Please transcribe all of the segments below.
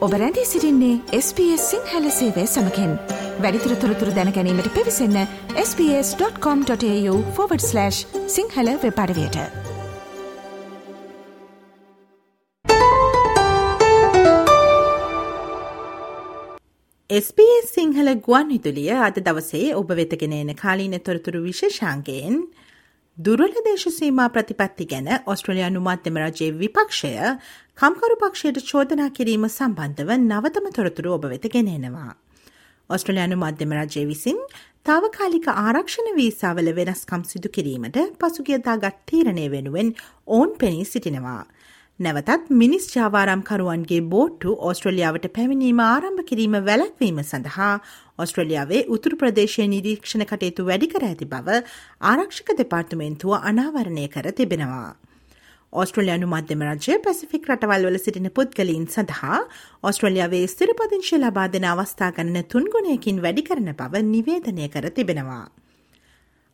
ඔබ රැඳී සිරින්නේ SBS සිංහල සේවය සමකෙන්. වැඩිතුර තොරතුර දැනැනීමට පිවිසන්න ps.com.ta/ සිංහල වෙපඩවයට SBS සිංහල ගුවන් විදුලිය අද දවසේ ඔබ වෙතගෙන එන කාලීන තොරතුරු විශේෂාන්ගයෙන් දුරල දේශසීමා ප්‍රතිපත්ති ගැන ඔස්ට්‍රලයානු මධ්‍යම රජයේ විපක්ෂය කම්කරු පක්ෂයට චෝදනා කිරීම සම්බන්ධව නවතම තොරතුරු ඔබ වෙත ගෙනෙනවා. ඔස්ට්‍රලයානු මධ්‍යම රජය විසින් තාවකාලික ආරක්ෂණ වීසාවල වෙනස්කම් සිදු කිරීමට පසුගියදාගත් තීරණය වෙනුවෙන් ඕන් පෙනී සිටිනවා. නැවතත් මිනිස් ජාවාරම්කරුවන්ගේ බෝට්ටු ඔස්ට්‍රලියාවට පැමිණීම ආරම්භ කිරීම වැලැක්වීම සඳහා ඔස්ට්‍රලියාවේ උතුරු ප්‍රදේශය නිරීක්ෂණ කටයුතු වැඩිකර ඇති බව ආරක්ෂක දෙපාර්තමේන්තුව අනාවරණය කර තිබෙනවා. ඔස්ට්‍රලයානු මධ්‍යම රජය පැසිෆික් රටවල්වල සිටින පුද්ගලීන් සඳහා ඔස්ට්‍රලියාවේ ස්තිරපදිංශය ලබා දෙන අවස්ථා ගණන තුන්ගුණයකින් වැඩි කරන බව නිවේදනය කර තිබෙනවා.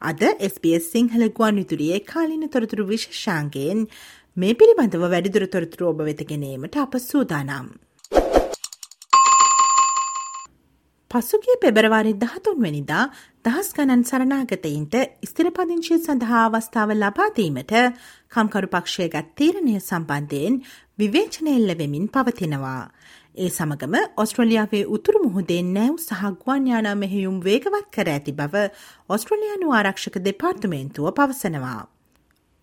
අද SBS සිංහල ගුවන් විතුරියේ කාලින තොරතුරු විශෂාන්ගයෙන් මේ පිළිබඳව වැඩිදුර තොරතුරු ඔබ වෙතගෙනීමට අප සූදානම්. පසුගිය පෙබරවාරි දහතුන්වැනිදා දහස් ගණන් සරණාගතයින්ට ස්තිරපදිංශය සඳහා අවස්ථාව ලබාදීමට කම්කරු පක්ෂය ගත් තීරණය සම්බන්ධයෙන් විවේචනයෙල්ල වෙමින් පවතිනවා. ඒ සමගම ඔස්ට්‍රලියාවේ උතුරු මුහුදේ නැව් සහග්වාන්යානා මෙහෙයුම් වේගවත් කර ඇති බව ඔස්ට්‍රලයානු ආරක්ෂක දෙපාර්තමේන්තුව පවසනවා.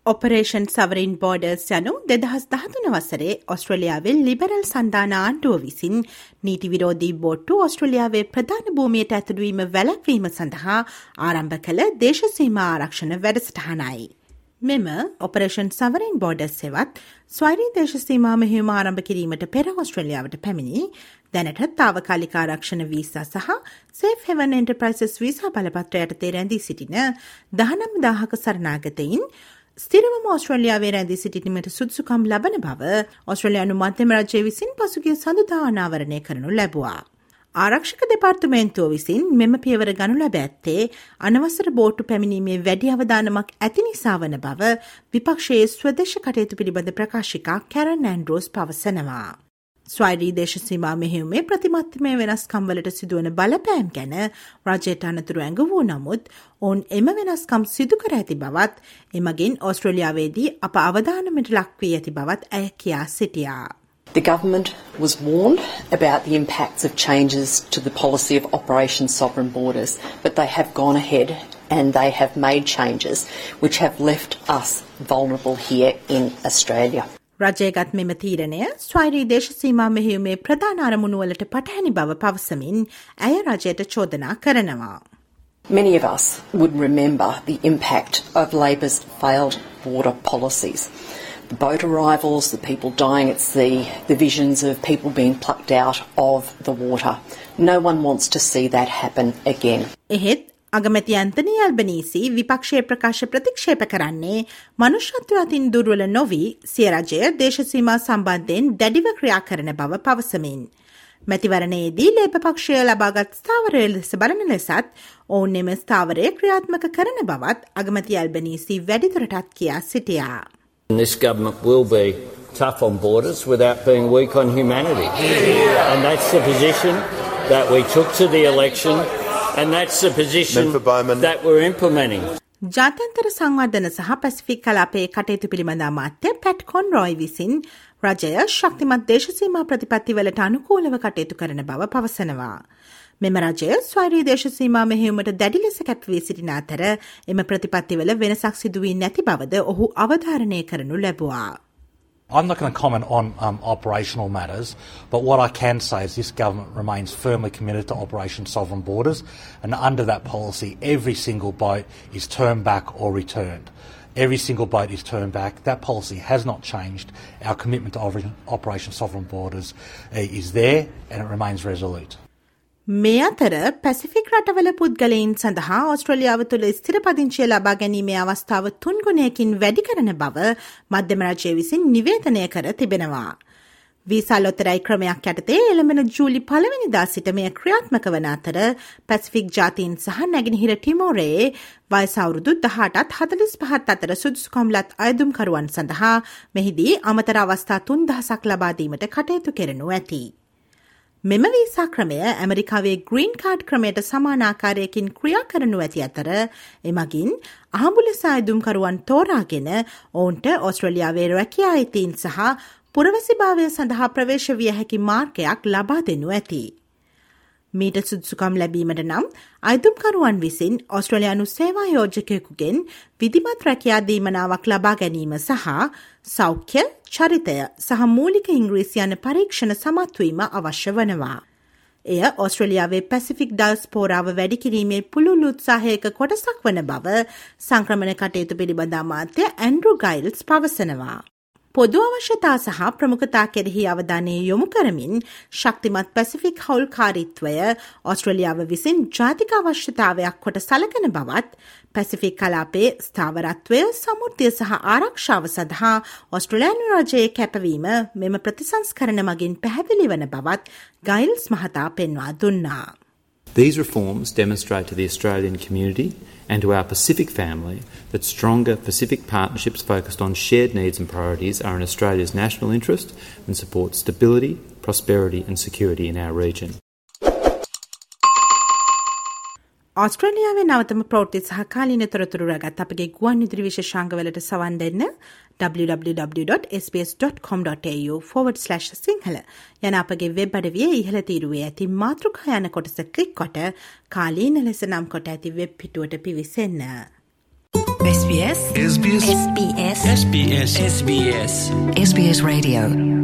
ඔපරේෂන් සවරින් බෝඩර්ස් යනු දෙදහස් දහතුන වසරේ ඔස්ට්‍රලියාවෙල් ලිබරල් සන්ධාන ආණ්ඩුව විසින් නීති විරෝධී බොට්ටු ඔස්ට්‍රලියාවේ ප්‍රධාන භූමියට ඇතුළුවීම වැලක්වීම සඳහා ආරම්භ කළ දේශසීම ආරක්ෂණ වැඩසටහනයි. මෙම ඔපරේෂන් සවරින් බෝඩස් සෙවත් ස්වෛරී දේශසීමා මෙහිම ආරම්භ කිරීමට පෙර ඔස්ට්‍රලියාවට පැමිණි දැනට තාවකාලික ආරක්ෂණ වීසා සහ සේෆ් හෙවන් එන්ටර්ප්‍රයිසස් වීසා බලපත්‍රයට තේරැඳී සිටින දහනම් දාහක සරනාගතයින් ස්තිරවම ඔස්ට්‍රලියාවේ රැඳී සිටිනීමට සුදුසුකම් ලබන බව ඔස්ට්‍රලයානු මධ්‍යම රජය විසින් පසුගිය සඳුදා අනාවරණය කරනු ලැබවා. ආරක්ෂක දෙපාර්තමේන්තුව විසින් මෙම පියවර ගනු ලැබ ඇත්තේ අනවසර බෝට්ටු පැමිණීමේ වැඩි අවධානමක් ඇති නිසා වන බව විපක්ෂයේ ස්වදේශ කටයුතු පිළිබඳ ප්‍රකාශිකා කැරන් ඇන්ඩරෝස් පවසනවා. ස්වෛරී දේශසීමා මෙහෙවුමේ ප්‍රතිමත්තිමය වෙනස්කම්වලට සිදුවන බලපෑම් ගැන රජයට අනතුරු ඇඟ වූ නමුත් ඔවුන් එම වෙනස්කම් සිදු කර ඇති බවත් එමගින් ඔස්ට්‍රලියාවේදී අප අවධානමට ලක්වී ඇති බවත් ඇය කියා සිටියා. The government was warned about the impacts of changes to the policy of Operation Sovereign Borders, but they have gone ahead and they have made changes which have left us vulnerable here in Australia. රජයගත් මෙම තීරණය ස්වෛරී දේශසීමා මෙහිුමේ ප්‍රධාන අරමුණුවලට පටහැනි බව පවසමින් ඇය රජයට චෝදනා කරනවා. Many of us would remember the impact of Labor's failed border policies. The boat arrivals, the people dying at sea, the visions of people being plucked out of the water. No one wants to see that happen again. එහෙත් අගමැති Anthony අල්බනීසි විපක්ෂය ප්‍රකාශ ප්‍රතික්ෂේප කරන්නේ මනුෂ්‍යත්ව අතින් දුර්වල නොවී සියරජය දේශසීමා සම්බන්ධයෙන් දැඩිව ක්‍රියා කරන බව පවසමින්. මැතිවරණයේදී ලේප පක්ෂය ලබාගත් ස්ථාවරය ලෙස බලන ලෙසත් ඔවුන් එම ස්ථාවරය ක්‍රියාත්මක කරන බවත් අගමති අල්බනීසි වැඩිදුරටත් කියා සිටියා. This government will be tough on borders without being weak on humanity. And that's the position that we took to the election And that's the position that we're implementing. ජාත්‍යන්තර සංවර්ධන සහ පැසිෆික් කලාපයේ කටයුතු පිළිබඳ අමාත්‍ය පැට් කොන්රොයි විසින් රජය ශක්තිමත් දේශසීමා ප්‍රතිපත්තිවලට අනුකූලව කටයුතු කරන බව පවසනවා. මෙම රජය ස්වෛරී දේශසීමා මෙහෙවුමට දැඩි ලෙස කැපවී සිටින අතර එම ප්‍රතිපත්තිවල වෙනසක් සිදුවී නැති බවද ඔහු අවධාරණය කරනු ලැබවා. I'm not going to comment on um, operational matters, but what I can say is this government remains firmly committed to Operation Sovereign Borders, and under that policy, every single boat is turned back or returned. Every single boat is turned back. That policy has not changed. Our commitment to Operation Sovereign Borders uh, is there, and it remains resolute. මේ අතර Pacific රටවල පුද්ගලයින් සඳහා ඔස්ට්‍රලියාව තුළ ස්තිර පදිංචිය ලබා ගැනීමේ අවස්ථාව තුන්ගුණයකින් වැඩි කරන බව මධ්‍යම රජය විසින් නිවේදනය කර තිබෙනවා. වීසාලොතරයි ක්‍රමයක් යටතේ එළඹෙන ජූලි පළවෙනිදා සිට මෙය ක්‍රියාත්මක වන අතර පැසිෆික් ජාතීන් සහ නැගෙනහිර ටිමෝරයේ වයසවුරුදු දහටත් හතලිස් පහත් අතර සුදුස්කොම්ලත් අයදුම්කරුවන් සඳහා මෙහිදී අමතර අවස්ථා තුන් දහසක් ලබාදීමට කටයුතු කෙරනු ඇති. මෙම වීසා ක්‍රමය ඇමරිකාවේ ග්‍රීන් කාඩ් ක්‍රමයට සමානාකාරයකින් ක්‍රියා කරනු ඇති අතර එමගින් අහඹුලෙස අයදුම්කරුවන් තෝරාගෙන ඔවුන්ට ඔස්ට්‍රලියාවේ රැකියා අයිතීන් සහ පුරවසිභාවය සඳහා ප්‍රවේශ විය හැකි මාර්ගයක් ලබා දෙනු ඇති. මීට සුදුසුකම් ලැබීමට නම් අයිතුම්කරුවන් විසින් ඔස්ට්‍රලයානු සේවා යෝජකයකුගෙන් විදිමත් රැකයා දීමනාවක් ලබා ගැනීම සහ සෞඛ්‍ය චරිතය සහ මූලික ඉංග්‍රීසි යන පරීක්ෂණ සමත්වීම අවශ්‍ය වනවා. එය ඔස්ට්‍රලියාවේ පැසිෆික් දල්ස් පෝරාව වැඩිකිරීමේ පුළුල් උත්සාහයක කොටසක් වන බව සංක්‍රමණ කටයුතු පිළිබඳ අමාත්‍ය ඇන්ඩරු ගයිල්ස් පවසනවා. පොදු අවශ්‍යතා සහ ප්‍රමුඛතා කෙරෙහි අවධානය යොමු කරමින් ශක්තිමත් පැසිෆික් හවුල්කාරිත්වය ඔස්ට්‍රලියාව විසින් ජාතික අවශ්‍යතාවයක් කොට සලකන බවත් පැසිෆික් කලාපේ ස්ථාවරත්වය සමුෘතිය සහ ආරක්ෂාව සඳහා ඔස්ට්‍රලයානු රජයේ කැපවීම මෙම ප්‍රතිසංස්කරන මගින් පැහැදිලි වන බවත් ගයිල්ස් මහතා පෙන්වා දුන්නා. These reforms demonstrate to the Australian community and to our Pacific family that stronger Pacific partnerships focused on shared needs and priorities are in Australia's national interest and support stability, prosperity, and security in our region. ඔස්ට්‍රලියාවේ නවතම ප්‍රෝට්ති සහකාලීන තොරතුරු රගත් අපගේ ගුවන් ඉදිරි විශෂංගවලට සවන් දෙන්න www.sbs.com.au forward slash Sinhala යන අපගේ web අඩවිය ඉහළ තීරුවේ ඇති මාතෘකා යන කොටස ක්ලික් කොට කාලීන ලෙස නම් කොට ඇති වෙබ් පිටුවට පිවිසන්න. SBS SBS SBS SBS SBS SBS Radio